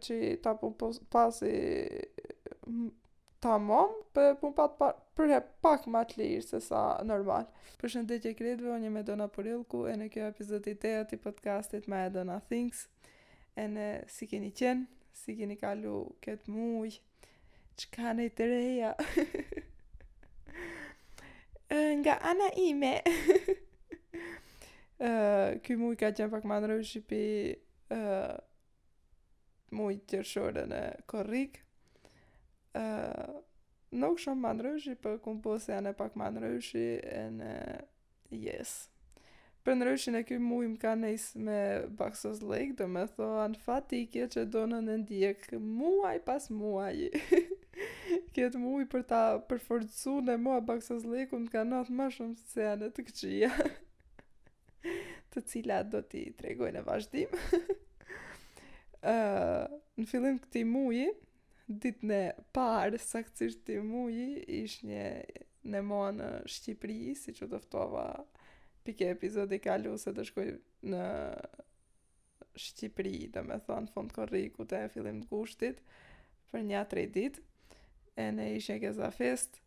Që ta pun po, pasi tamom, për pun pat pa, përhe pak ma të lirë se sa normal. Përshëndetje krejtve, unë jam Edona Purellku, ene ky o epizodi i tetë i podcastit me Edona Things, ene si keni qenë, si keni kalu këtë muj, çka keni të reja. nga ana ime, uh, ky muj ka qenë pak ma ndryshi pi, uh, mujt qershor ene korrik. Uh, nuk shumë ma ndryshi, po kam bo sene pak ma ndryshi ene yes. Përndryshe ene ky muj më ka nis me baksozllëk, domethonë fati i keq që do na ndjek muaj pas muaji. Këtë muj për ta përforcu ene ma baksozllëkun më kanë ndodh ma shumë sene të këqija. të cilat do t'i tregoj në vazhdim. uh, në fillim të këtij muji, ditën e parë, saktësisht këtij muji, ishnja ene ma në Shqipëri, siç ju dëftova pi ke epizodi i kalum se do shkoj në Shqipëri, domethonë fund korrikut e fillim të gushtit, për nja tre dit, ene ishnja ke ZA Fest,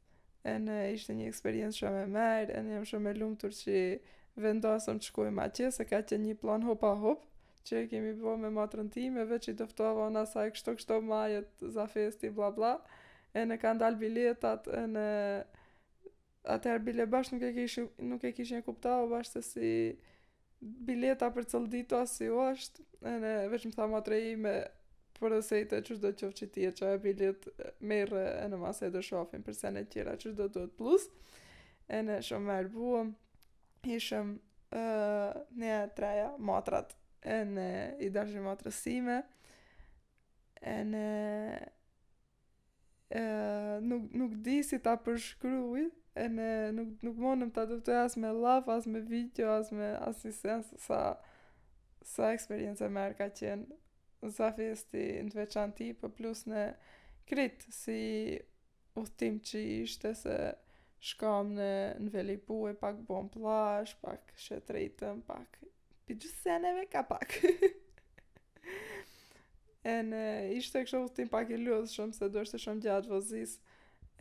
ene ishte një eksperiencë shumë e merë, ene jam shumë e lumtur që vendosëm të shkojmë atje, se ka qenë një plan hopa hop, që kemi bo me matrën time, veç i dëftova ene asaj kështu kështu majet ZA Festi, bla bla, ene kanë dalë biletat, ene Atëherë bile bash nuk e kishim nuk e kishim kuptu bash se si bileta për cilën ditë o si është, ene veç më tha matra ime porosite qysh do qoftë ti atë biletë merre ene mase do shofim për sene tjera qysh do dohet plus ene shumë merë bom ishëm uh, nja të treja matrat ene i dashi i matrës time ene nuk nuk di si ta përshkruaj ene nuk nuk mundem ta dëftoj as me llaf as me video as me asnjë sen sa sa eksperiencë e merë ka qen ZA Festi në të veçanti po plus ene krit si udhtim që ishte se shkam ene në Velipojë pak bom plazh pak shetitëm pak Pi gjithë seneve ka pak. ene ishte kështu udhtim pak i lodhshëm se doheshte shumë gjatë të vozis.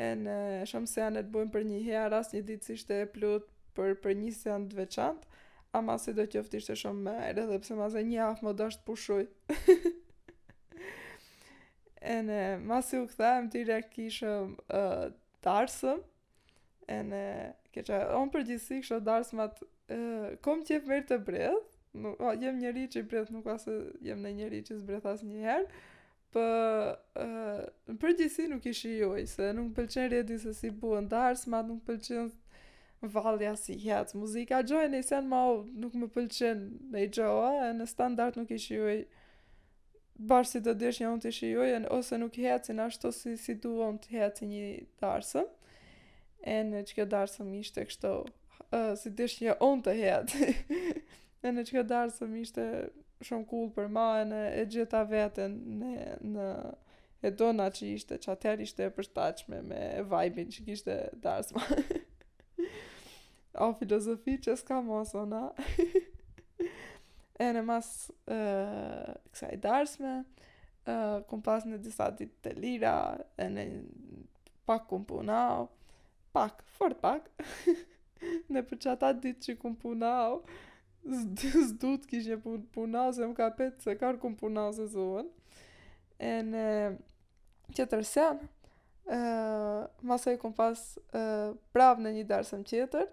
Ene shumë sene të bojmë për një herë, asnjë ditë s'ishte e plotë për, për një sen të veçantë. Ama sido qoftë ishte shumë merë, edhe pse mase një javë më doheshte të pushoj. ene masi u këthajmë direkt kishëm uh, darsëm, Ene keq, unë përgjithësi kështu darsmat, uh, kom qef mer të bredh, nuk, uh, jem njeri që bredh, nuk, ase jem ne njeri që s'bredh asnjëherë, por uh, në përgjithësi nuk i shijoj, se nuk më pëlqen redi se si buen darsmat, nuk m'pëlqen vallja si hec, muzika gjoa nëj sen ma nuk më pëlqen nëj gjoa, ene standart nuk i shijoj, Bash si do deshnja unë të shijojen, ose nuk hecin ashtu si, si du unë të hecin një darsëm. Ene që kjo darsëm ishte kështu, uh, si deshnja unë të heci. Ene që kjo darsëm ishte shumë cool për ma ene e gjeta veten në, në e dona që ishte, që atëherë ishte e përshtatshme me vajbin që kishte darsma. O filozofi që s'ka mos, o na. ene mas uh, kësaj darsme, uh, kum pas ne disa ditë të lira, ene pak kum punau, pak, fort pak, nëpër qata ditë që kum punau, s'du të kishnja pun, punau, se më kapet sekar kum punau sezon, ene tjetër sen, uh, masoj kom pas uh, prap ne një darsëm tjetër,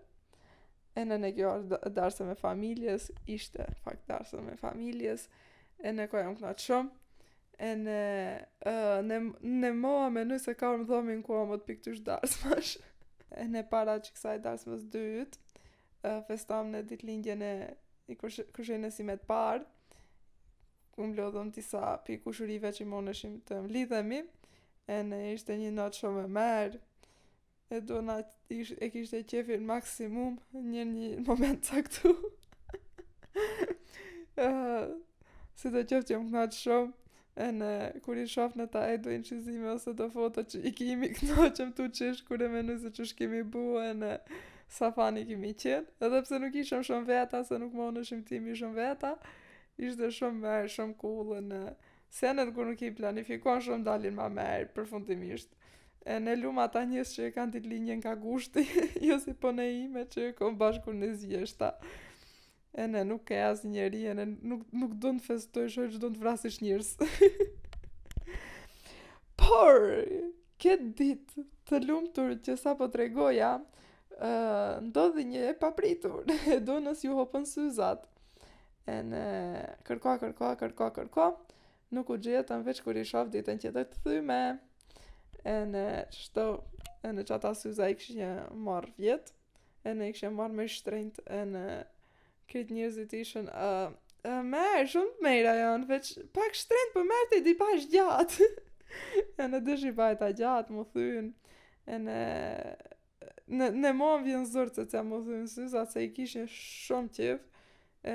ene ne kjo darsëm e familjes, ishte fakt darsëm e familjes, ene ku jam knaq shumë, ene, uh, në, në moa men sekar më dhomin koamt pi ktysh darsmash, ene para që kësaj darsmës dyt, uh, festam ne ditëlindjen e i kushërines ime të parë, ku mblodhëm disa pi kushurive që moneshim të mblidhemi, ene ishte një natë shumë e merë, e do na ish, e kishte qefin maksimum një një moment të këtu. uh, sidoqoftë jemi knaq shumë, ene kur i shof në ta e do inqizime ose do foto që i kimi knaqem tu qesh kur e menoj se qysh kimi bu ene sa funny kimi qenë edhe pse nuk ishëm shumë veta se nuk moneshim t'imi shumë veta Ishte shumë mirë, shumë cool ne senet kur nuk i planifikon shumë dalin ma mirë përfundimisht. Ene lum ata njerëz që e kanë ditëlindjen ka gushti, jo si puna ime që e kom bash kur nis vjeshta. Ene nuk ë asnjeri, ene nuk, nuk don t'festojsh, veç don t'vrasish njerëz. Por, këtë ditë të lumtur që sa po tregoja, uh, ndodhi një e papritur, e do nësë ju hupën syzat. Ene kërko, kërko, kërko, kërko, nuk u gjetën veç kur i shof ditën qetër të thyme. Ene qështo, ene qata syza i kishnje marrë vjet, ene i kishnje marrë më shtrejnt, ene krejt njerëzit ishën, uh, uh, me, shumë të mejra janë, veç pak shtrejnt por po more ti di bash gjatë. ene dëshi bajta gjatë, m'u thynë, ene Ene, ene ma vjen zor të të më thunë si, sa se i kishin shumë qef,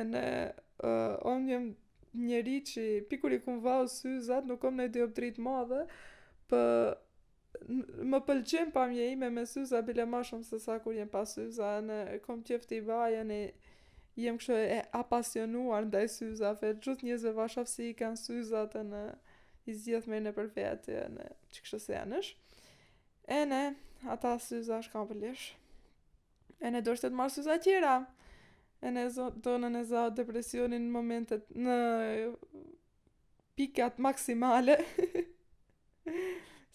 ene, uh, unë jem njeri që prej kur i kum vau syzat, nuk kom një dioptri t'madhe, por më pëlqen pamja ime me syza bile ma shumë se sa kur jem pa syza ene kom qef t'i vajen ene jem kështu e apasionuar ndaj syzave gjithë njerëzve va shaf si i kanë syzat ene i zgjedh me men për vete në që kështë se janë është Ene, ata syza shkan për lesh. Ene dojshte t'marr syza tjera. Ene do na e za depresioni në momentet në pikat maksimale.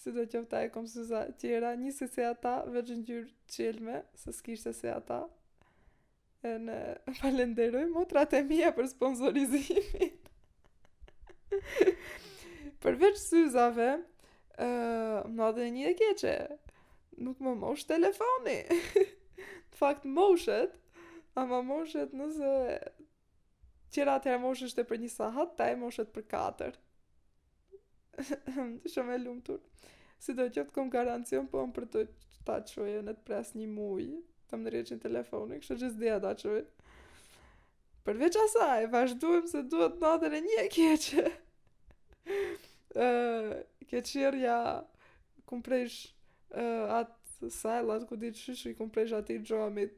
sidoqoftë e kom syza tjera, njësi si ata, veç ngjyrë qelme, se s'kishte si ata. Ene falenderoj motrat e mija për sponsorizimin. Përveç syzave, uh, më nadhi ene një e keqe, nuk më moshet telefoni. Në fakt, moshet, ama moshet nëse qëra të e moshështë për një sahat, ta e moshet për katër. Shumë e lumtur. Sidoqoftë kom garancion, po më përton ta çoj ene të pres një muj, të më ndreqin telefoni, kështu qi s'di a ta çoj. Përveç asaj, vazhduem se duhet t'nadhë ene një keqe. uh, keqirja, kum prejsh uh, atë sajlat, ku di qysh, kum prejsh ati xhomit,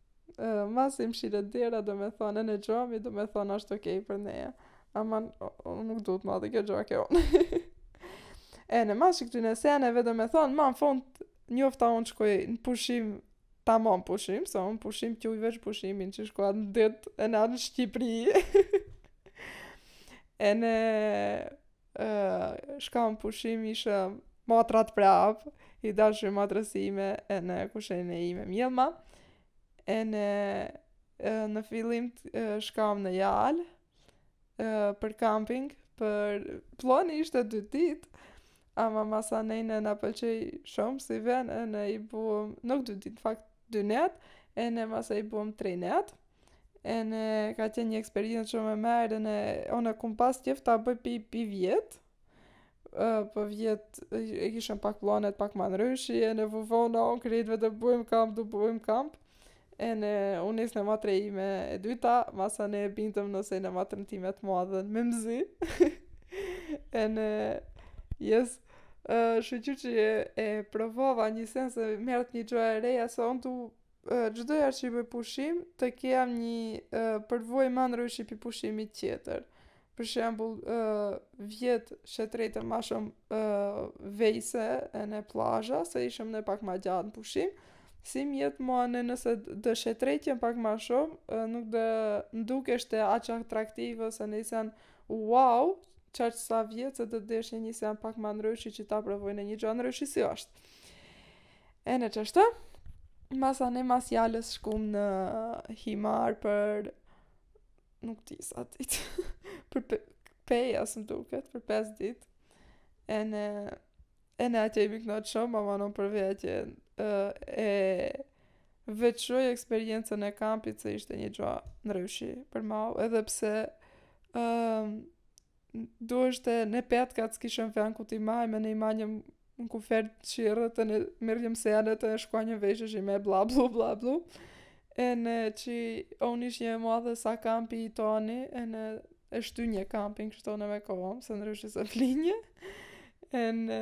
Masi mshilet dera domethonë ene xhami domethonë ashtë okej për neja. Ama, nuk duhet t'nadhë kjo gjo ake unë. ene mas këtyne seneve domethonë ma në fund njofta unë t'shkoj në pushim taman pushim, se unë pushim quj veç pushimin që shkoj në det ene në Shqipëri. ene shkam pushim isha me matrat prap, i dashë matra ime ene kushrejna ime Mjellma, ene, në fillim shkam në Jalë, për camping, por plani ishte dy dit, ama masanej neve na pëlqej shumë si ven, ene i buëm, nuk dy dit, në fakt dy net, ene masaj i buëm tri net, ene ka qenë një eksperiencë shumë e merë, ene unë e kum pas qejf ta bëj pi, pi vjetë, për po vjet e kishëm pak planet, pak ma ndryshi, ene vëvona, unë krejtve të bujmë kamp, të bujmë kamp, ene unë nisë në matra ime e dyta, masane e bindëm nëse në matrën time t'madhen me mëzi, ene yes, shyqyr që e, e provova një sen se merët një gjë e reja se unë tu Çdo herë që bëj pushim, të kem një përvojë më ndryshe pi pushimit tjetër. Për shembull, vjet shetrejtëm ma shumë vejse ene plazha, se ishëm në pak më gjatë në pushim. Simjet më anë nëse do shetrejtëm pak më shumë, nuk do ndukeshte aq atraktive ose nji sen wow, çaq sa vjet se do të deshnje nji sen pak më ndryshe që ta provojnje një gjë ndryshe si është. Ene qashtu, masane mas Jalës shkum në Himarë për nuk di sa ditë për pe, pesë m'duket për 5 ditë ene ene atje jemi knaq shumë ama unë për vete e, e veçoj eksperiencën e kampit se ishte një gjo ndryshi për mau edhe pse um, duheshte ne petkat s'kishëm ven ku t'i majmë ne i manjëm në kufer të qirë të në mërgjëm se janë të në shkonje vejshë që me bla blu bla blu ene që unë ishnje e modhe sa kampi i tani ene ashtu një kampi në kështu në me kohëm se ndryshe s'e flinje ene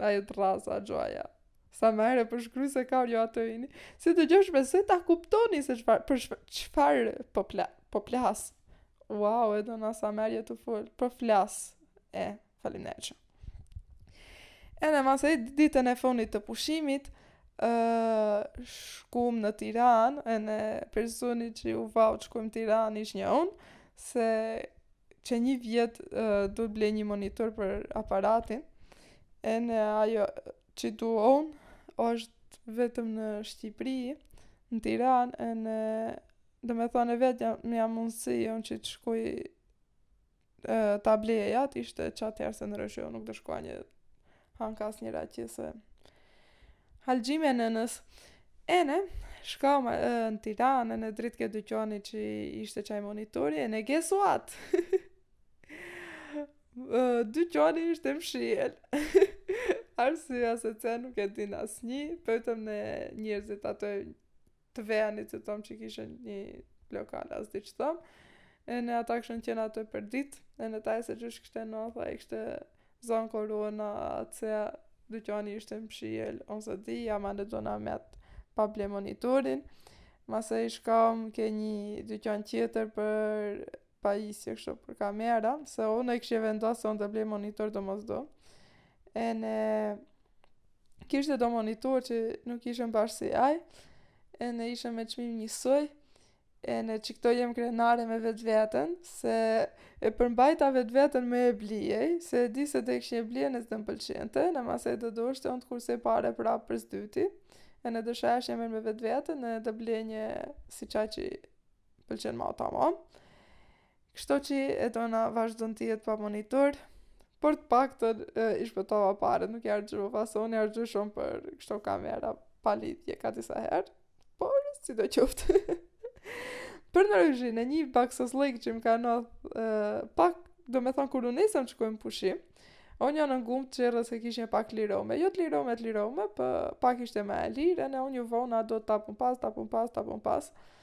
A e traza gjoja. Sa më herë për shkruaj se ka jo atë ini. Si të gjosh me se ta kuptoni se çfarë për çfarë po fla, po flas. Wow, e do na sa më herë të fol. Po flas. E, faleminderit. Ene masane ditën e fonit të pushimit, uh, shkum në Tiranë, ene personi që u vau që shkum Tiranë ishnje unë, se që një vjet do të blej një monitor për aparatin ene ajo që du unë është vetëm në Shqipëri në Tiranë ene domethonë e vetmja, mja mundësi unë që të shkoj ta bleja atë ishte qatherë se ndryshe nuk do shkonje Hank asnjë raqe se harxhime nënës. Ene, shkam, e, në Tiranë, ene drit ke dyqani që ishte qaj monitori, ene guess what? dyqani ishte mshel. Arsyja se të nuk e din asnjë, pytëm ene njerëzit ato të vejanit të thom që kishën një lokal as diç thom. Ene ata kishën qenë aty për ditë, ene tahe se qysh kishte ndodh, i kishte zonë korona, atë se dyqani ishte mshel, unë s'e di, ama në do në met pa ble monitorin, masanej shkam ke një dyqan tjetër për pajisje kështu për kamera, se unë e kisha vendos se unë të blej monitor domosdo. Ene kishte do monitor që nuk ishën bash si aj, ene ishën me çmim njësoj, ene që këto jam krenare me vetveten, se e përmbajta vetveten me e ble, se e di se ta kishna ble s'do më pëlqente, ene masanej do duheshte unë të kursej pare prap për së dyti, ene dësha është një me vetveten, ene të blej një si qaj që pëlqen ma tamam. Kështu që e do vazhdoj në tjetë pa monitor, por të paktën i shpëtova paret, nuk i harxhova se unë i harxhoj shumë për kështu kamera pa lidhje ka disa herë, por sidoqoftë. Përndryshe një baksuzllëk që më ka ndodh pak, domethonë kur u nisëm që shkojmë pushim, O njënën gumë të qerres e kishëm pak lirome, jo të lirome, të lirome, për pak ishte ma e lirë, ene unë ju vona do të tapun pas, tapun pas, tapun pas. Tapun pas.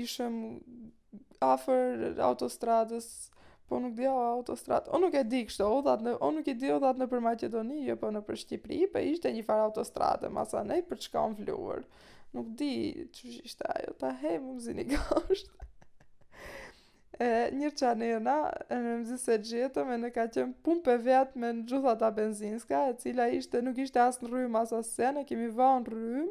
ishëm afër autostradës, po nuk di a o autostradë, o nuk e di kështu, udhat në, o nuk e di udhat nëpër Maqedoni, jo po nëpër Shqipëri, po ishte një farë autostrade masanej për çka unë vluar, nuk di që ishte ajo, tahe më më zini ka është. E, një qanena, ene mëzi se e gjetëm, ene ka qenë pun për vete me e gjet atë benzinska, e cila ishte, nuk ishte as në rrymë, as asisen, e kemi vë në rrymë,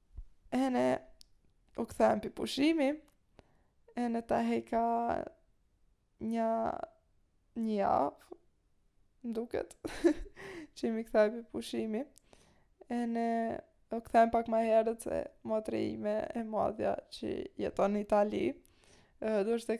Ene u kthem pi pushimi, ene tahe ka një një javë, më duket, që jimi kthem pi pushimi, ene u kthem pak ma herët se motra ime e madhja që jeton në Itali, duheshte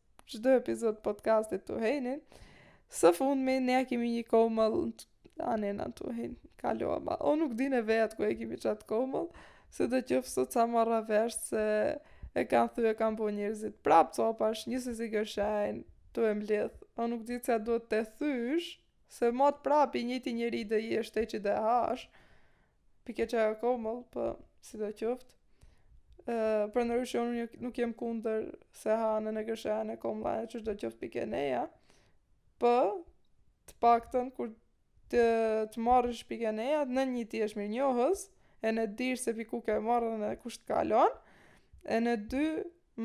çdo epizod podcastit të henin. Së fundmi, ne ja kemi një komëll, anena të hen, kaloma. O nuk dine vetë kur e kemi qatë komëll, sidoqoftë sot sa mora vesh se e kanë thy e kanë bo njerëzit prapë copash, njësoj si qershajnë, tu e mbledh. O nuk di sa duhet të thysh, se met prapë i njëjti njeri dhe i e shteqi dhe hash. Pi ke qajo komëll, po sidoqoftë. Përndryshe unë nuk jam kundër se hanë ene qershaja e komëlla e çushdo qoftë pi ke neja, po të paktën kur të, të marrësh pi ke neja, nën një të jesh mirënjohës, ene dish se pi ku e ke marrë ene kush t'ka lon, e nën dy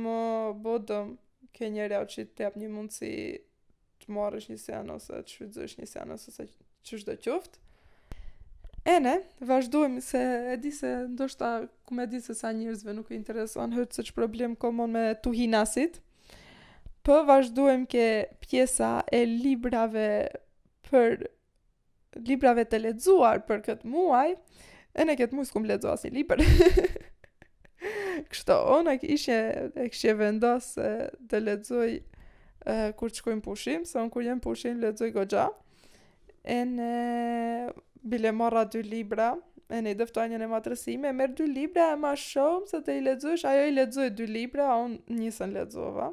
mos bo dëm ke njeriu që të jep një mundësi të marrësh një sen ose të shfrytëzosh një sen ose çdo qoftë. Ene, vazhdojmë se e di se ndoshta ku me di se sa njerëzve nuk i intereson hiç se çë problem kum un me tuhinasit. Po vazhdojmë ke pjesa e librave për librave të lexuar për këtë muaj, ene këtë muaj s'kum lexuar asnjë libër. Kështu, unë ishje e kishje vendos e, të lexoj e, kur të shkoj n'pushim, se unë kur jem n'pushim lexoj goxha. Ene bile marra dy libra, ene i dëftova ene matrës ime, merr dy libra e ma shumë se t'i lexojsh, ajo i lexoj dy libra, a unë një s'e lexova.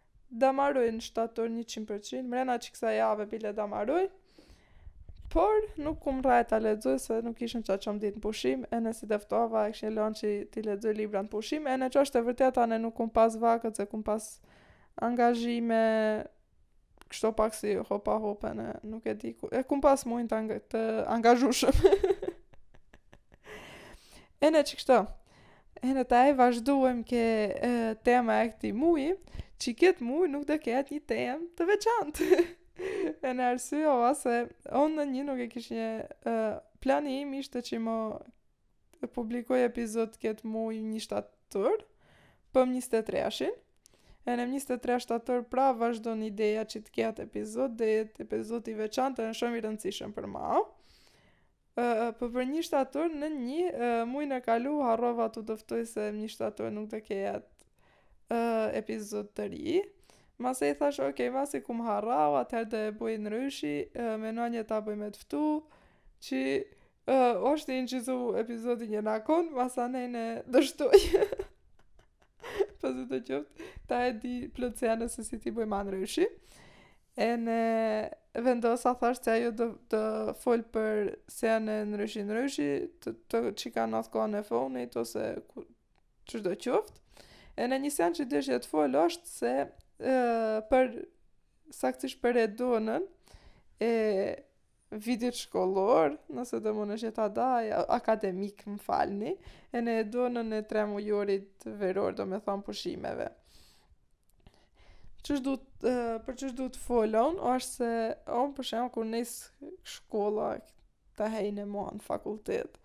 Da maroj në shtator 100%, mrena qikësaj jave bile da maroj, por nuk kum rrajt ta lexoj se nuk ishim qaq shumë ditë në pushim, ene si dëftova e kishna lanë që t'i lexoj libra në pushim, ene ç'është e vërteta ene nuk kum pas vakt se kum pas angazhime kështu pak si hopa hopa ene nuk e di ku, e kum pas mujnë të, angazhushëm. ene qikështu, Ene ta e vazhdojmë ke e, tema e këtij muji, që këtë muj nuk do ketë një temë të veçantë. ene arsyja osht se, unë më një nuk e kishë një, e, plani im ishte që mos publikoj epizod këtë muj një shtator, po më njëzet e treshin, ene më njëzet e tre shtator pra vazhdon ideja që të ketë epizod, do jetë epizod i veçantë, ene shumë i rëndësishëm për ma. Po për një shtator në një mujin e kalu harrova t'u dëftoj se më një shtator nuk do kejet epizod të ri. Masi thash, ok, masi kum harrau, atëherë do e boj ndryshe, me në një ta bëj me të ftu, që uh, është inçizu epizodi një nakon, masanej ene dështoi. Po sido qoftë, ta e di plot sene se si t'i boj ma ndryshe. Ene vendosa thash se ajo do të fol për sene ndryshe ndryshe, të, të që kanë ndodh kohën e fundit, ose ku, çdo qoftë. Ene një sen që deshta të fol është se e, për saktësisht për sezonën e, vitit shkollor, nëse do mundesha ta daj, akademik, më falni, ene sezonën e tremujorit veror, domethonë pushimeve. Çish du të, për çish du të fol unë, është se, onë për shembull, kur nis shkolla, të hejnë e në fakultet,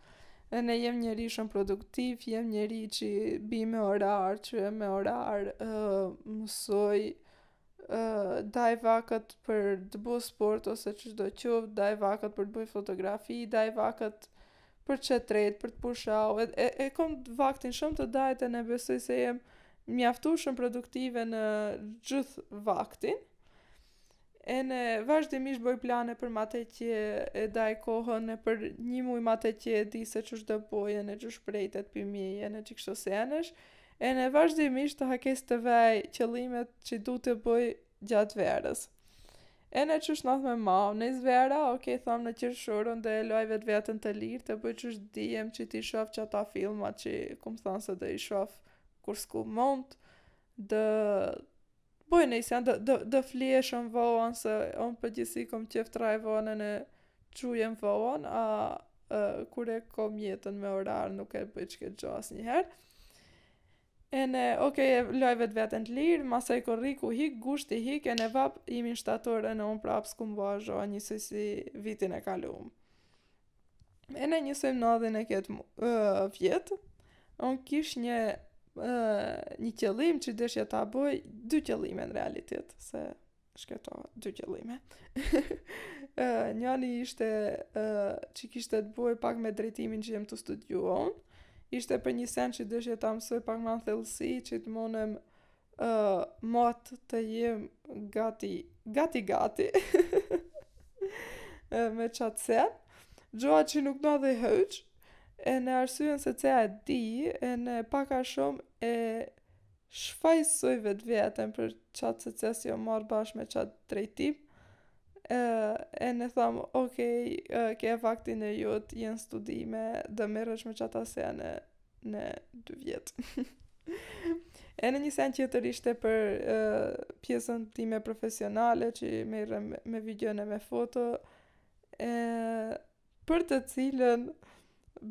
ene jem njeri shumë produktiv, jem njeri që bi me orar, çohem me orar, uh, mësoj, daj vakët për të bo sport ose qysh do qoftë, daj vakët për të bëj fotografi, daj vakët për të shetejt, për të pushau, e, e, e kom vaktin shumë të dajt ene besoj se jem mjaftueshëm produktive në gjithë vaktin, ene vazhdimisht bëj plane për ma tutje e daj kohën e për një muj ma tutje e di se qysh do bojën e qysh prejtet prej meje e qikështu senesh, e, Ene vazhdimisht të hakes të vej qëllimet që du t'i bëj gjatë verës. Ene qysh nadh me ma, nis vera, ok, tham në qershorin do e loj vetveten të lirë të bëj qysh dijem që t'i shof qata filma që kum thanë se do i shof kur s'kum mund, do Boj ne janë do do do flej shum voan se un përgjithësi kom qef të rraj vonë ene çujem voan a uh, kur e kom jetën me orar nuk e bëj qket gjo asnjëherë. Ene, ok, e loj vetveten të lirë, masaj korriku hik, gushti hik, ene vap, imi në shtator, ene unë prapë s'kum ba gjo, njësoj si vitin e kalumë. Ene njësoj më nadhi ne ket uh, vjet. Unë kish një, uh, një qëllim që dëshja ta bëj, dy qëllime në realitet, se qketo dy qëllime. uh, njani ishte uh, që kishte të bëj pak me drejtimin që jem tu studiuon. Ishte për një sen që dëshja ta mësoj pak ma në thellësi, që të monem Uh, mot të jem gati, gati, gati. me qat sen. Gjoa që nuk nadhi hiç, ene arsyen se pse e di, ene pak a shumë e shfajsoj vetveten për qatë se pse s'jom marrë bash me qat drejtim, e, ene tham, okej, okay, ke vaktin e jut, je në studime, do merresh me qata sene, ne dy vjet. ene një sen tjetër ishte për uh, pjesën time profesionale që merrem me video e me foto e për të cilën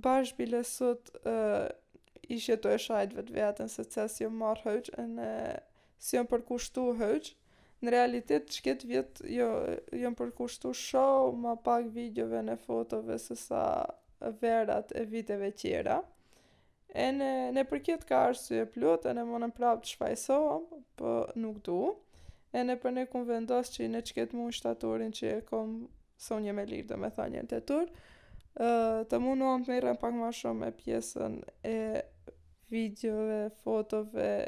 bash bile sot uh, ishe tu e shajt vetveten se pse s'jom marrë hiç ne S'jom përkushtu hiç, në realitet qket vjet jo jom përkushtu shum ma pak videove ne fotove se sa verat e viteve tjera. Ene ne për ket ka arsye plot ene monem prap të shfajsohem po nuk du. Ene për ne kum vendos qi në qket muj shtatorin qi e kom se un jem e lir domethën jem te tur të munohem të merrem pak ma shum me pjesën e videove, fotove,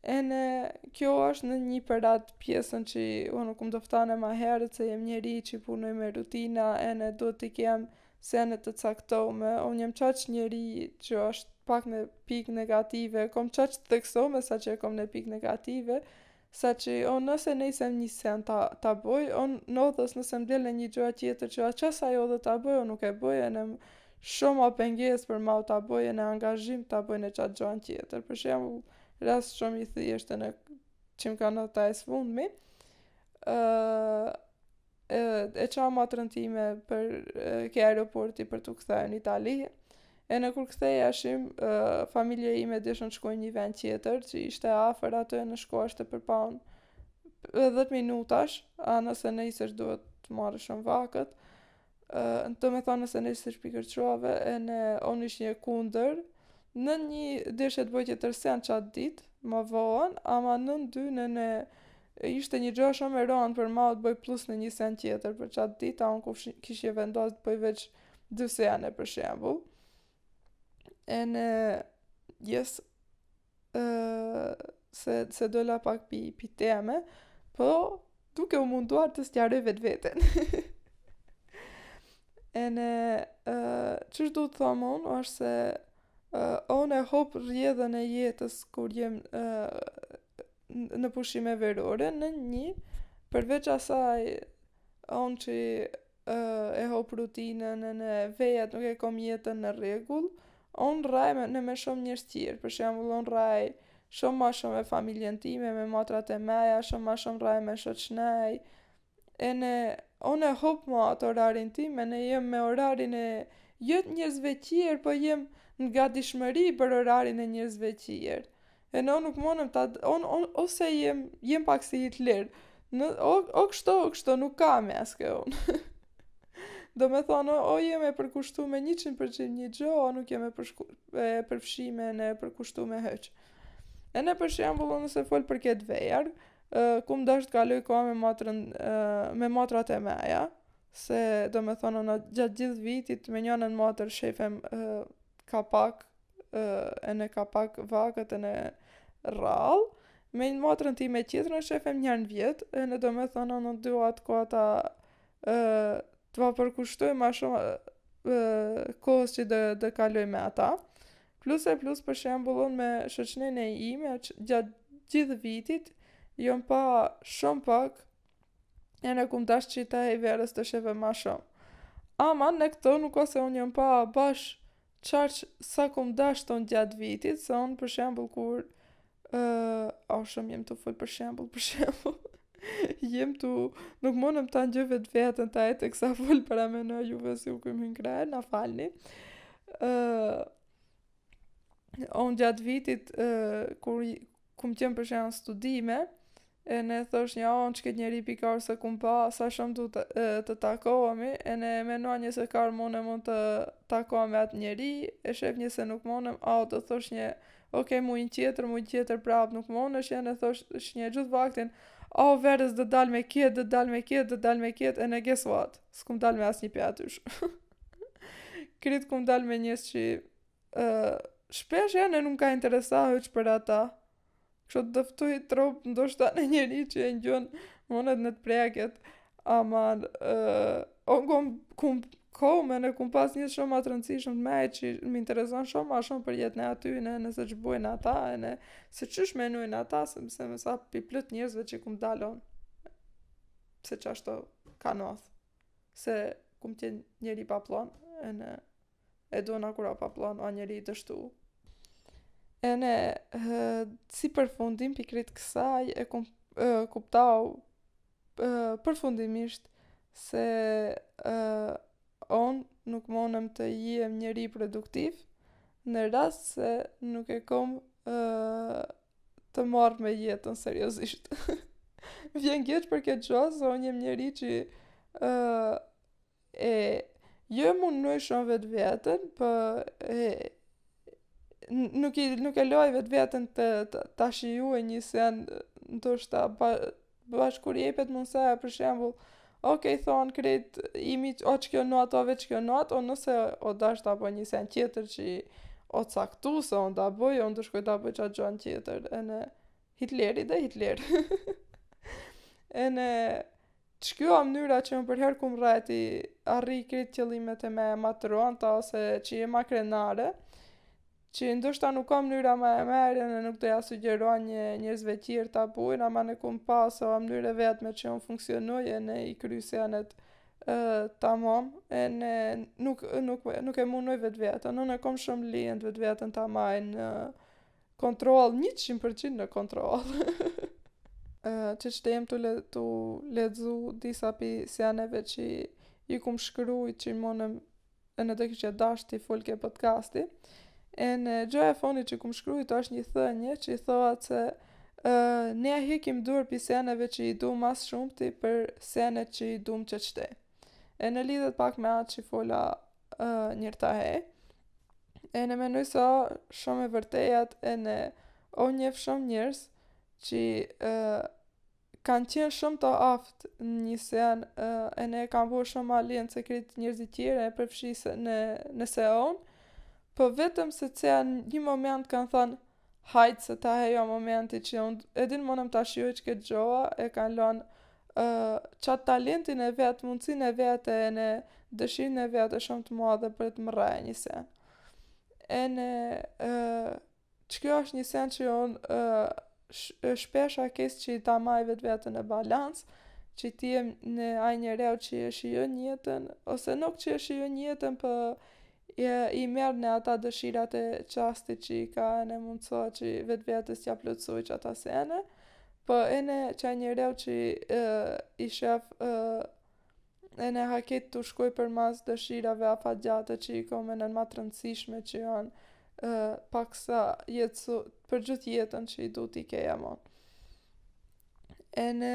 Ene, kjo është në një për atë pjesën që unë kum doftane ma herët se jem njeri që punoj me rutina ene dua t'i kem sene të caktome. Unë jem qaq njeri që është pak në pik negative, kom qaq të theksome sa që e kom në pik negative, sa që unë nëse nejsem një sen ta, ta boj, unë n'odhës nëse më del në një gjo tjetër që qasaj odhe ta boj, unë nuk e boj ene Shumë a pengesë për mau ta boj ene angazhim ta boj ene qatë gjanë tjetër. Për shembull, rast shumë i thjeshtë që m'ka ndodhur tash s'fundmi, ë e, e çam matrën time për e, ke aeroporti për të kthyer në Itali. Ene kur kthejshim, familja ime deshën të shkojnë një vend tjetër, që ishte afër atje ene shkoashte për paun 10 minutash, a nëse në isër duhet të marrë shumë vakët, Do me thonë nëse në ishtë shpikër qove, ene on ishje kundër, në një deshe t'boj tjetër sen qatë ditë, ma vonën, ama në në dy ene ishte një gjo shumë e rëndë për mau të boj plus në një sen tjetër për qatë ditë, unë kur kishje vendos të boj veç dy sene për shembull. Ene yes se, se dola pak pi, pi teme, po duke u munduar të sqaroj vetveten. ene, uh, qysh du të thom unë, është se uh, unë e hop rjedhën e jetës kur jem uh, në pushime verore, në një, përveç asaj, unë që e hop rutinën ene vejat nuk e kom jetën në rregull, unë rraj me, në me shumë njerëz tjerë, për shembull unë rraj shumë ma shumë me familjen time, me matrat e meja, shumë ma shumë rraj me shoqnaj, ene unë e hop ma atë orarin tim, ene jem me orarin e jo të njerëzve tjerë, po jem në gadishmëri për orarin e njerëzve tjerë. Ene nuk monem ta on on ose jem jem pak si Hitler. Ene o o kështu, o kështu nuk ka mes ke on. Do me thonë, o, o jem e përkushtume 100% një gjo, o nuk jem e, përshku, e përfshime ene e përkushtume heq. Ene për shembull, nëse fol për këtë vejar, kum dash të kaloj kohë me, matrën, me matrat e meja, se do me thonë, në gjatë gjithë vitit, me njënën matër shefem ka pak, ene ka pak vakët ene rrall me një matrën time tjetrën shefem njerë n'vjet ene do me thonë në dy atë ko ata të va përkushtoj ma shumë kohës që dhe, dhe kaloj me ata plus e plus për shembull on me shoqnin e ime gjatë gjithë vitit jom pa shumë pak ene kum dash që ta hej verës të shefem ma shumë ama në këto nuk o se unë jom pa bash Qaq sa kom dasht on gjat vitit se un për shembull kur ë oh shum jem tu fol për shembull për shembull jem tu nuk mundem ta ngjoj vetveten ta e teksa fol parameno juve si u kemi ngre na falni ë uh, on gjatë vitit uh, kur Kum qenë për shembull studime, ene thoshnje on që këtë njeri pi kur s'e kum pa, sa shumë du të, të, të takohemi, ene menojshnje se kur mune mund të takohem me atë njeri, e shefshnje se nuk munem, au thoshnje, ok, mujin tjetër, mujin tjetër prap nuk munesha, ene thoshnje gjithë vaktin, au verës do dal me këtë, do dal me këtë, do dal me këtë, ene guess what, s'kum dal me asnjë pi atyne. Krejt kum dal me njerëz që shpesh ene nuk ka interesa hiç për ata. Kështu të dëftoj trup, ndoshta naj njeri që e ngjon monet ene të preket. Ama, uh, on kom, kom, kom, on kom pas njerëz shumë të rëndësishëm të me, që më intereson shumë, a shumë për jetën e atyne, ene se ça bujnë ata, ene se qysh menojnë ata, se mëse me sa pi plot njerëzve që kom dal on, se qashtu ka ndodh, se kom qenë njeri pa plan, ene Edona kur a pa plan o njeri i dështu. Ene, e, si përfundim pi krejt kësaj e kum, e, kuptu e, përfundimisht se e, on nuk monem të jem njeri produktiv në rast se nuk e kom e, të marrme jetën seriozisht. Vjen keq për këtë gjë, se unë jem njeri që e, E, jo e mundoj shumë vetveten, por po, e, nuk, i, nuk e loj vetveten të, të, ta shijoj një sen, ndoshta ba, bash kur jepet mundësia e për shembull, ok, thonë krejt, imi, o veç kjo natë, o veç kjo natë, o nëse o dasht ta boj një sen tjetër që o caktu se on ta boj, on do shkoj ta boj qat gjanë tjetër, ene Hitleri dhe Hitler. ene Qikjo mënyra që un përherë kum rri, arri krejt qëllimet e mia ma të rënda ose që jem ma krenare, që ndoshta nuk o mënyra më e mirë ene nuk do ja sugjerojshnje njerëzve tjerë ta bëjnë, ama ene kum pa se o mënyra e vetme që unë funksionoj ene i kry senet e, tamam, ene nuk, nuk, nuk e munoj vetveten, unë e kom shumë lehtë vetveten ta maj në Kontroll, njëqind për qind në kontroll. qeshte jem tu le, tu lexu disa pi seneve që i kum shkrujt që i monem ene do kishe dasht t'i fol ke podcasti. Ene gjoja e funit që kum shkrujt është një thënie që thotë që uh, ne hekim dorë pi seneve që i dum ma s'shumti për senet që i dum qeshte. Ene lidhet pak me atë që fola uh, njërta he. Ene menoj sa shumë e vërtet ene un njof shumë njerëz që uh, kanë qenë shumë të aftë në një sen uh, ene kanë bërë shumë alien se krejt njerëzit tjerë e përfshisë në, në seon, po vetëm se në një moment kanë thonë, Hajt se tahe o momenti që unë e di monëm ta shijoj qët gjoa e kanë lanë uh, qat talentin e vet, mundësinë e vet ene dëshirën e vet shumë të madhe për ta mrri një sen. Ene uh, që kjo është një sen që unë uh, shpesha kesë që i ta maj vetveten në balans, që të jem ene aj njereu që e shijon jetën, ose nuk që e shijon jetën për po Je i merr ene ata dëshirat e qastit që i ka ene mundso që vetvetes t'ja plotësoj qata sene po ene qaj njereu që i shef ene haket tu shkoj përmas dëshirave afatgjate që i ka me nen ma të rëndësishme që jan paksa jetësu për gjithë jetën që i du t'i keja mo ene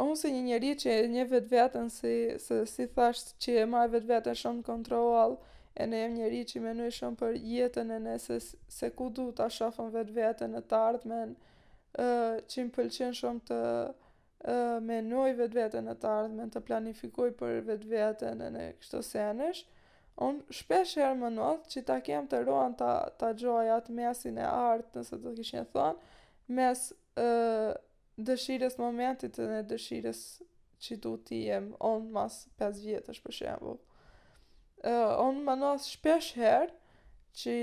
Unë si një njeri që e nij vetveten si, se si thashë që e maj vetveten shumë në kontroll, ene jem njeri që menoj shumë për jetën ene se, se ku du ta shof un vetveten në t'ardhmen, uh, që më pëlqen shumë të uh, menoj vetveten në t'ardhmen, të planifikoj për vetveten ene kështu senesh, unë shpeshherë më nodh që ta kem të roan ta, ta gjoj atë mesin e artë, nëse të kishin thonë, mes uh, dëshirës momentit dhe dëshirës që du të jem on mas 5 vjetësh për shembull. Uh, on më nodh shpeshherë që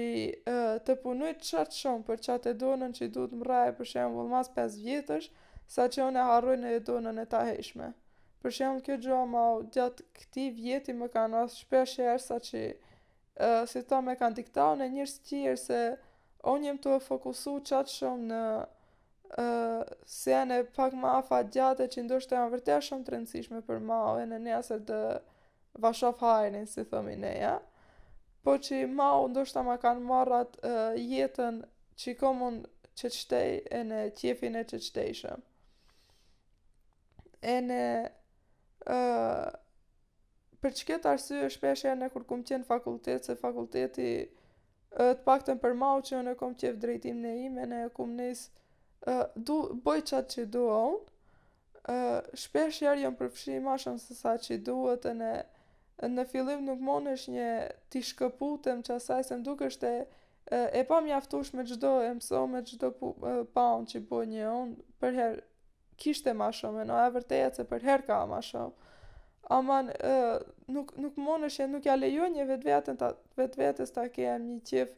uh, të punoj qatë shumë për qat Edonën që du ta mrraj për shembull mas 5 vjetësh saqë unë e harroj ene Edonën e tahejshme. Për shembull kjo gjo mau gjatë këti vjeti më ka nodh shpeshherë saqë uh, si ta më kanë diktau ene njerëz tjerë se unë jem tu fokusu qatë shumë në ë sene pak ma afatgjate që ndoshta janë vërtet shumë të rëndësishme për mau ene nesër t'ua shof hajrin, si thomi ne, ja. Po qi mau ndoshta ma kanë marr at uh, jetën qi e kom un qehtej ene qefin e qehtejshëm. Ene... Uh, për qët arsye shpesh ene kur kumë qenë fakultet, se fakulteti Ë të paktën për mau që un e kom qef drejtimin e im ene e kum nis ë du boj çat qi dua un ë shpeshher jom përfshi ma shum se sa qi duhet ene në fillim nuk moneshnje t'i shkëputem qasaj se m'dukeshte e pamjaftushme çdo e msome çdo pu paun qi bojnje un përher kishte ma shumë, no e vërtetë se përherë ka ma shumë. Ama, uh, nuk, nuk mund është nuk ja lejonja vetveten, ta, vetvetes ta kem një qef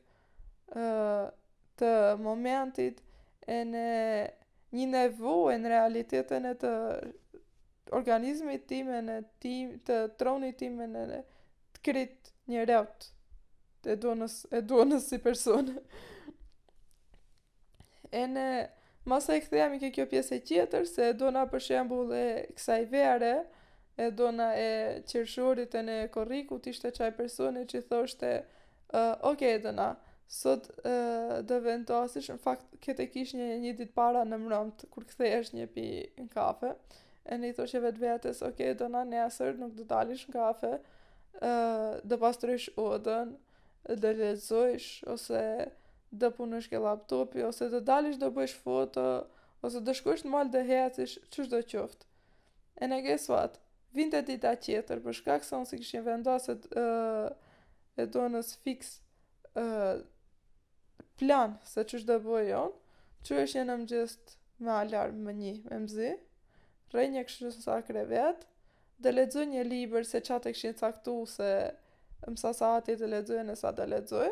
uh, të momentit ene një nevojë ene realitetin e të organizmit tim ene tim, të trunit tim ene të krejt njeriut Edonës, Edonës si person. Ene masi kthehemi ke kjo pjesë tjetër se Edona për shembull e kësaj vere Edona e qershorit ene korrikut ishte qaj personi që thoshte uh, ok Edona sot uh, do vendosish në fakt këtë kish një një ditë para në mbrëmje kur kthehesh në shpi nga kafe ene i thoshe vetvetes ok Edona nesër nuk do dalish në kafe uh, do pastrojsh odën do lexojsh ose Do punosh ke laptopi ose do dalësh do bësh foto ose do shkosh në mal do ecësh, qysh do qoftë. Ene guess what? Vinte dita tjetër për shkak se unë s'i kisha vendos e Edonës fiks e plan se çysh do bëj unë. Çohesha në mëngjes me alarm me memzi. Rrinja kështu në krevet. Do lexoj një libër se çat e kishin caktuar se në sa sahati të lexoj ene sa do lexoj.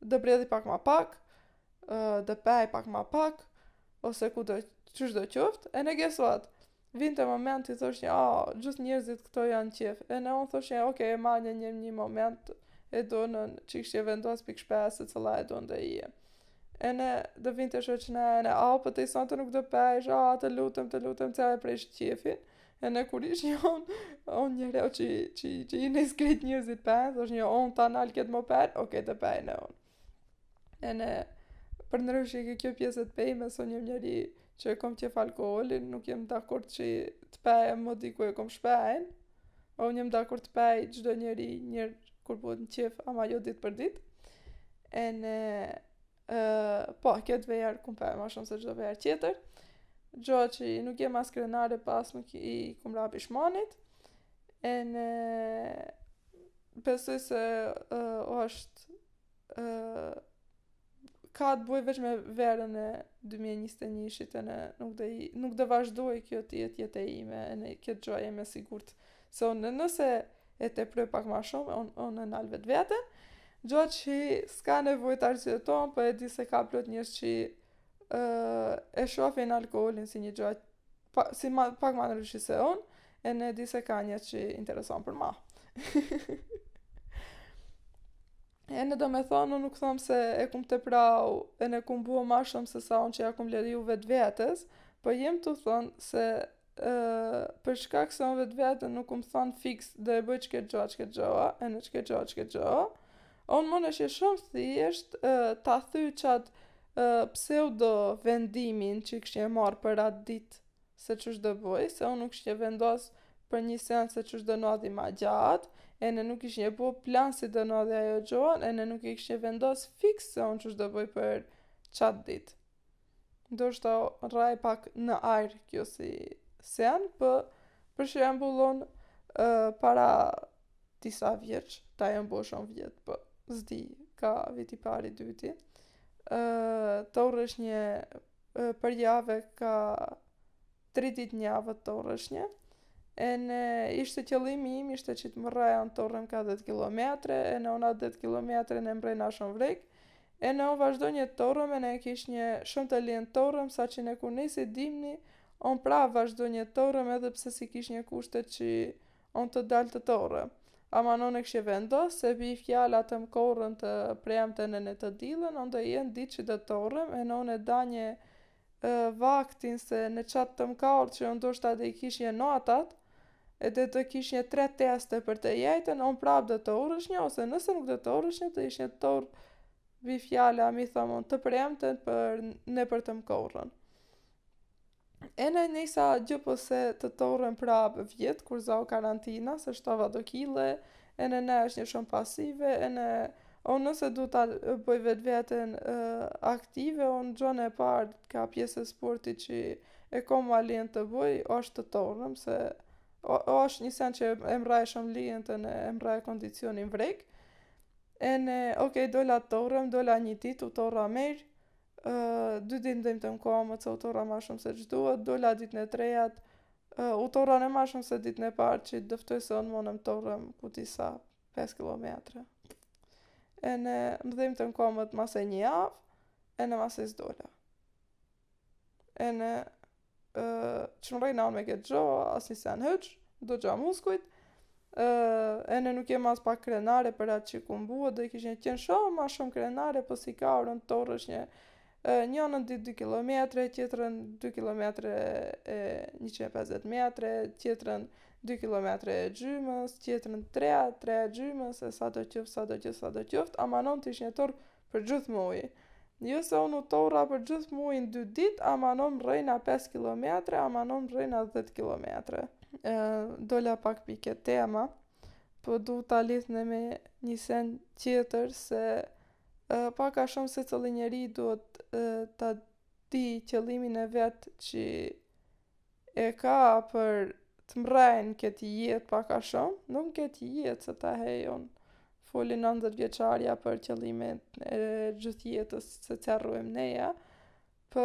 do bredhi pak ma pak, do pej pak ma pak, ose ku do qysh do qoftë, ene guess what, vinte momenti thoshnja, a, oh, gjithë njerëzit këta janë n'qef, ene unë thoshnja, oke, okay, ma një një një moment, Edona qështu e vendose për këshpe, se cëla e do në dhe i e. Ene do vinte shoqja ene, a, po po ti sonte nuk do pejsh, a, të lutem, të lutem, të e prish qefin, Ene kur ishnja un, un njeriu që, që, që i nxis krejt njerëzit për është një on të analë këtë më për, oke të pej ene un. Ene për në rëshë i kjo pjesë të pej jam një njeri që e kom qef alkoholin, nuk jam dakord që të pej e mos di ku e kom shpejn, un jam dakord të pej çdo njeri njëherë kur po në qef ama jo ditë për ditë. Ene Uh, po, këtë verë kum pe, ma shumë se çdo verë tjetër. Gjo që nuk jam as krenare, po as nuk i kum ra pishmanit. Ene... Besoj se uh, është... Uh, ka të bëjë veç me verën e 2021-shit ene nuk do, nuk do vazhdojë kjo të jetë jeta ime ene këtë gjo jam e sigurt Se unë nëse e teproj pak ma shumë, unë un e nal vetveten, gjo që s'ka nevoj të arsyetohem, për po e di se ka plot njerz që uh, e shofin alkoholin si një gjo, pa, si ma, pak ma ndryshe se unë, ene di se ka njerz që intereson për ma. ene do me thonë, unë nuk thom se e kum tepru, ene kum bo ma shumë se sa unë që ja kum leju vetvetes, po jem tu thonë se për shkak se unë vetveten nuk kum thonë fiks dë boj qëke gjoa, qëke gjoa, ene qëke gjoa, qëke gjoa, unë munesha shumë thjesht ta thy qatë pseudo vendimin që kishnje marrë për atë ditë se qish dë boj, se unë nuk kishnje vendos për një sen se qish dë ndodhi ma gjatë, ene nuk kishnje bo plan si dë ndodhi ajo gjoa, ene nuk kishnje vendos fiks se unë qish dë boj për qatë ditë. Ndoshta rraj pak në ajr kjo si sen, po për shembull un para disa vjeç, tash jon bo shumë vjet, po s'di, ka viti pari, dyti, torrëshnje për jave ka tri ditë n'javë torrëshnje, ene ishte qëllimi im ishte që të mrrajna të torrem ka 10 km, ene unë 10 km i mrrejna shumë vrek, ene unë vazhdonje të torrem ene kishnje shumë të lijen të torrem, sa që ene kur nisi dimni, unë prap vazhdonje të torrem edhe pse s'i kishnje kushtet që unë të dal të torrem. Ama ene kishnje vendos se bi fjala të mkorrën të prejmtën ene të dilën, unë dë jenë ditë që dë torrem, ene unë e danje e vaktin se në qat të mkorrë që ndoshta de i kishnje notat ede dë kishnje tre teste për të ejten un prap do torrëshnje ose nëse nuk do torrëshnje të ishnje torr bi fjala mi thom un të premten për ne për të mkorrën ene nisa gjë po se të torrem prap vjet kur zau karantina se shtova do kile ene ne ishnje shumë pasive, ene unë nëse du ta bëj vetveten uh, aktive, unë gjënë e parë ka pjesa e sportit që e kom ma lijen ta bëj, është të torrem, se o, o është një sen që e mrraj shumë lijen ene e mrraj kondicionin vrek, ene, okej, okay, dola të torrem, dola një dit, u torra mirë, uh, dy dit më dhejmtën komët, u torra ma shumë se ç'duhet, dola ditën e trejat, Uh, u torra ene ma shumë se ditën e parë që i dëftoj se unë monëm të torrem kutisa 5 km. Ene m'dhimtën komët mase një javë, ene mase s'dola. Ene uh, që mrrejna unë me këtë gjo, asnjë sen hiç, dogja muskujt, Uh, ene nuk jem aspak krenare për atë që kum bo, dë kishnje qenë shumë ma shumë krenare, po sikur të torrëshnje Njanën ditë 2 kilometre, tjetrën 2 kilometre e 150 metre, tjetrën 2 kilometre e gjymës, tjetrën 3, 3 e gjymës, e sado qoftë, sado qoftë, sado qoftë, ama non të ishë një torë për gjithë mujë. Jo se unë u torra për gjithë mujin dy ditë, ama non rëjna 5 kilometre, ama non rëjna 10 kilometre. Dola pak pi kte tema, po po du ta lidh ene me një sen tjetër se Pak a shumë secili njeri duhet ta di qëllimin e vet që e ka për të mrej në këtë jetë pak a shumë, nuk këtë jetë se ta hejon foli 90 vjeçarja për qëllimet e gjithë jetës se ç'arrijmë neja, po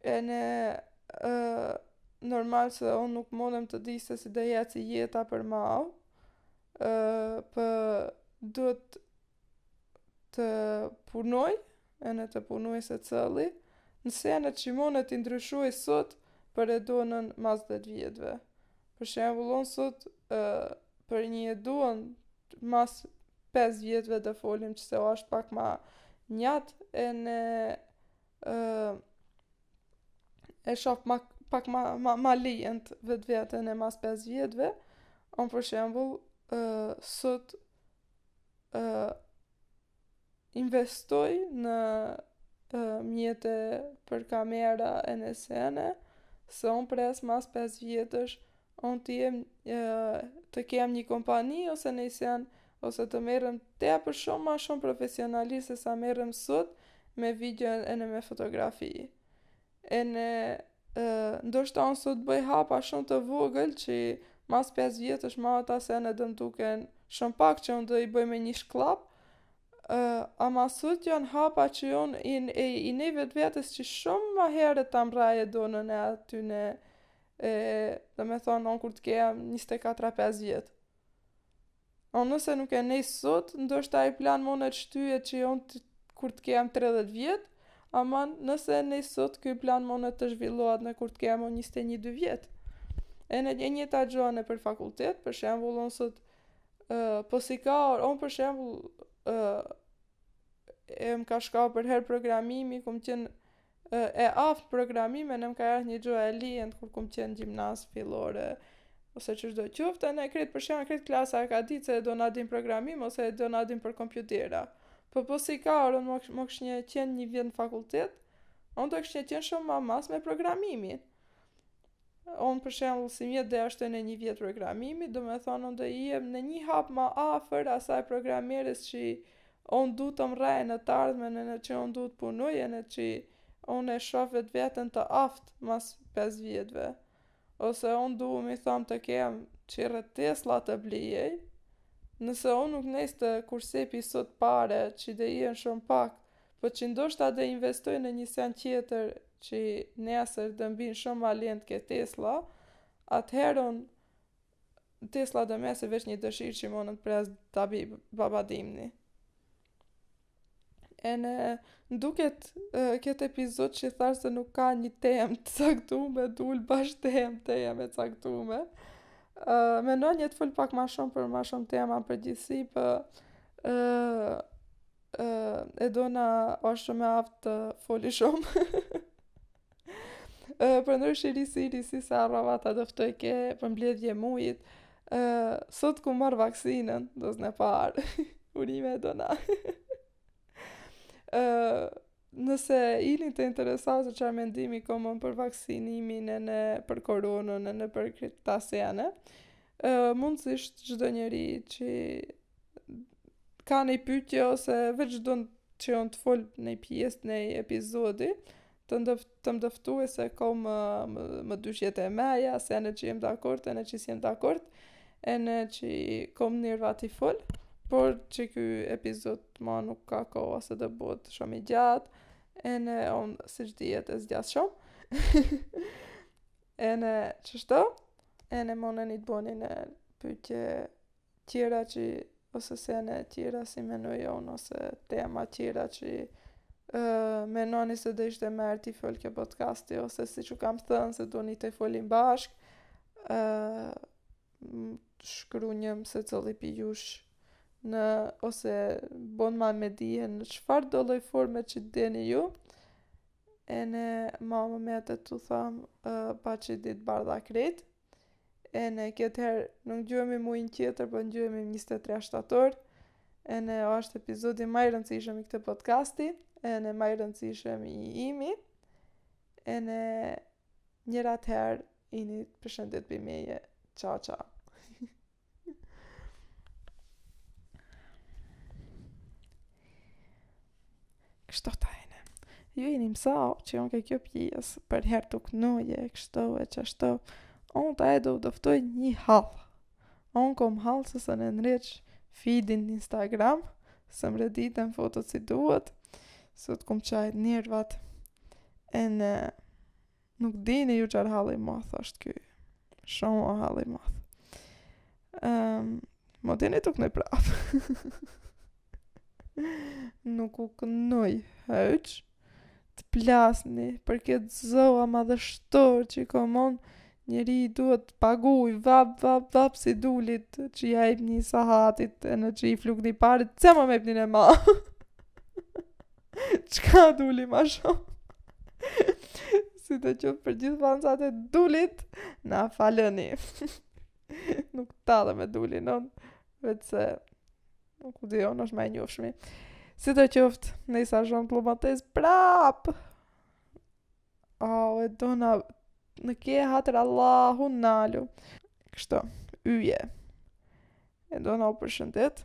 Ene normal se unë nuk mundem të di se si do eci jeta për mau. ë po duhet të punoj, ene të punoj secili në sene që mune t'i ndryshoj sot për Edonin mas 10 vjetëve. Për shembull unë sot ë për një Edon mas 5 vjetëve të folim që se o ashtë pak ma njatë ene uh, e shof ma, pak ma, ma, ma lijent vetveten mas 5 vjetëve, unë për shembull, uh, sot uh, investoj në uh, mjete për kamera ene sene, se unë pres mas 5 vjetësh, Unë të jem të kem një kompani ose një sen, ose të merrem tepër shumë ma shumë profesionalisht se sa merrem sot me video ene me fotografi. Ene ndoshta unë sot bëj hapa shumë të vogël që mas 5 vjetësh ma ata sene do më duken shumë pak që unë do i bëj me një shklap, uh, ama sot janë hapa që unë i, i, i ne vetvetes që shumë ma herët të mbraj Edoni aty ene E, domethonë, unë kur të kem 24-5 vjetë. Unë nëse nuk e nejs sot, ndoshta ai plan mun të shtyhet që unë të, kur të kem 30 vjetë, ama nëse e nejs sot, ky plan mun të zhvillohet unë kur të kem 21-2 vjetë. E njëjta gjo ene për fakultet, për shembull, unë sot, uh, po sikur unë për shembull, uh, e më ka shku përherë programimi, kum qenë i aftë programim ene më ka ardhë një gjo e lijent kur kum qenë gjimnaz fillore ose çishdo qoftë, ene krejt për shembull krejt klasa e ka ditë se Edoni din programim ose Edoni din për kompjutera. Po po sikur unë mos kishnja qenë një vjetë në fakultet, unë do kishnja qenë shumë ma masë me programimin. Unë për shembull si mjet do ja shtoj një vjet programimit, domethonë unë do jem në një hap ma afër asaj programeres që unë du të mrrij në të ardhmen ene që unë du të punoj ene që unë e shof vetveten të aftë mas 5 vjetëve. Ose unë du me thonë të kem që rrët Tesla të blijej, nëse unë nuk nis të kursepi sot pare që do jenë shumë pak, Po qi ndoshta do investoj në nji sen tjetër qi nesër do m'bin shum ma lent ke Tesla, atëher Tesla do mesi veq nji dëshir qi monën pres dabi baba dimni. Ene n'qoftë ket epizod qi thash se nuk ka nji temë të caktume dul bash temë temë e caktume. Uh, menonje të fol pak ma shumë për ma shumë tema për gjithsesi për uh, Uh, Edona është shumë e aftë të foli shumë. uh, për ndryshe risi risi se arrova ta dëftoj ke përmbledhja e mujit. Uh, sot kum marrë vaksinën, dozën e parë. Urime Edona. uh, Nëse jini të interesuar se çfarë mendimi kam unë për vaksinimin ene për koronën ene për këta sene, mundësisht çdo njeri që ka nej pyetje ose veç don që unë të fol nej pjesë nej epizodi, të m'dëft të më dëftoje se kom, më, më dyshjet e meja, se ene që jem dakord, ene që s'jem dakord, ene që kom nerva të fol, por që ky epizod ma nuk ka kohë se do bohet shumë i gjatë, ene unë siç dihet e zgjat shumë, ene qështo, ene muni të boni pytje tjera që ose sene tjera si menoj unë ose tema tjera që uh, menoni se do ishte mirë të fol ke podcasti ose siç kam thënë se doni të folim bashk uh, shkrunim secili pi jush ose bonma me dije në çfarëdo lloj forme që doni ju ene ma m'met të tham uh, paçi ditë t'bardha krejt ene këtë herë nuk ngjohemi mujn tjetër, po ngjohemi 23 shtator, ene është epizodi ma i rëndësishëm i këtë podcasti, ene ma i rëndësishëm i imi, ene njëra herë ini përshëndet pi meje. Ciao, ciao. Kështu ta ene. Ju jeni msa, që unë ke kjo pjesë, përherë tu knoje, kështu e qashtu, unë taje do dëftoj një hall. Unë kom hall se s'e ndreq feedin në Instagram, s'më rediten fotot si duhet, sot kom çajt nervat, ene Nuk dini ju çfarë hall i madh është ky. Shumë hall i madh. Ehm, um, Më thoni t'u kënoj prap Nuk u kënoj Hiç Të plasni Për këtë zo madhështor Që e kom un Njeri duhet të paguj Vap, vap, vap Si Dulit Që i japni sahatit Ene i flukni paret Se më me pëni në ma Çka Duli ma shumë? Sidoqoftë për gjithë fansat e Dulit, na falni. nuk tallem me Dulin, veçse nuk u dion, është ma e njofshme. Sidoqoftë, në isa shumë të lumates, prap! O, oh, Edona, në ke hatër Allahu nalu. Kështu, yje. Edona u përshëndet.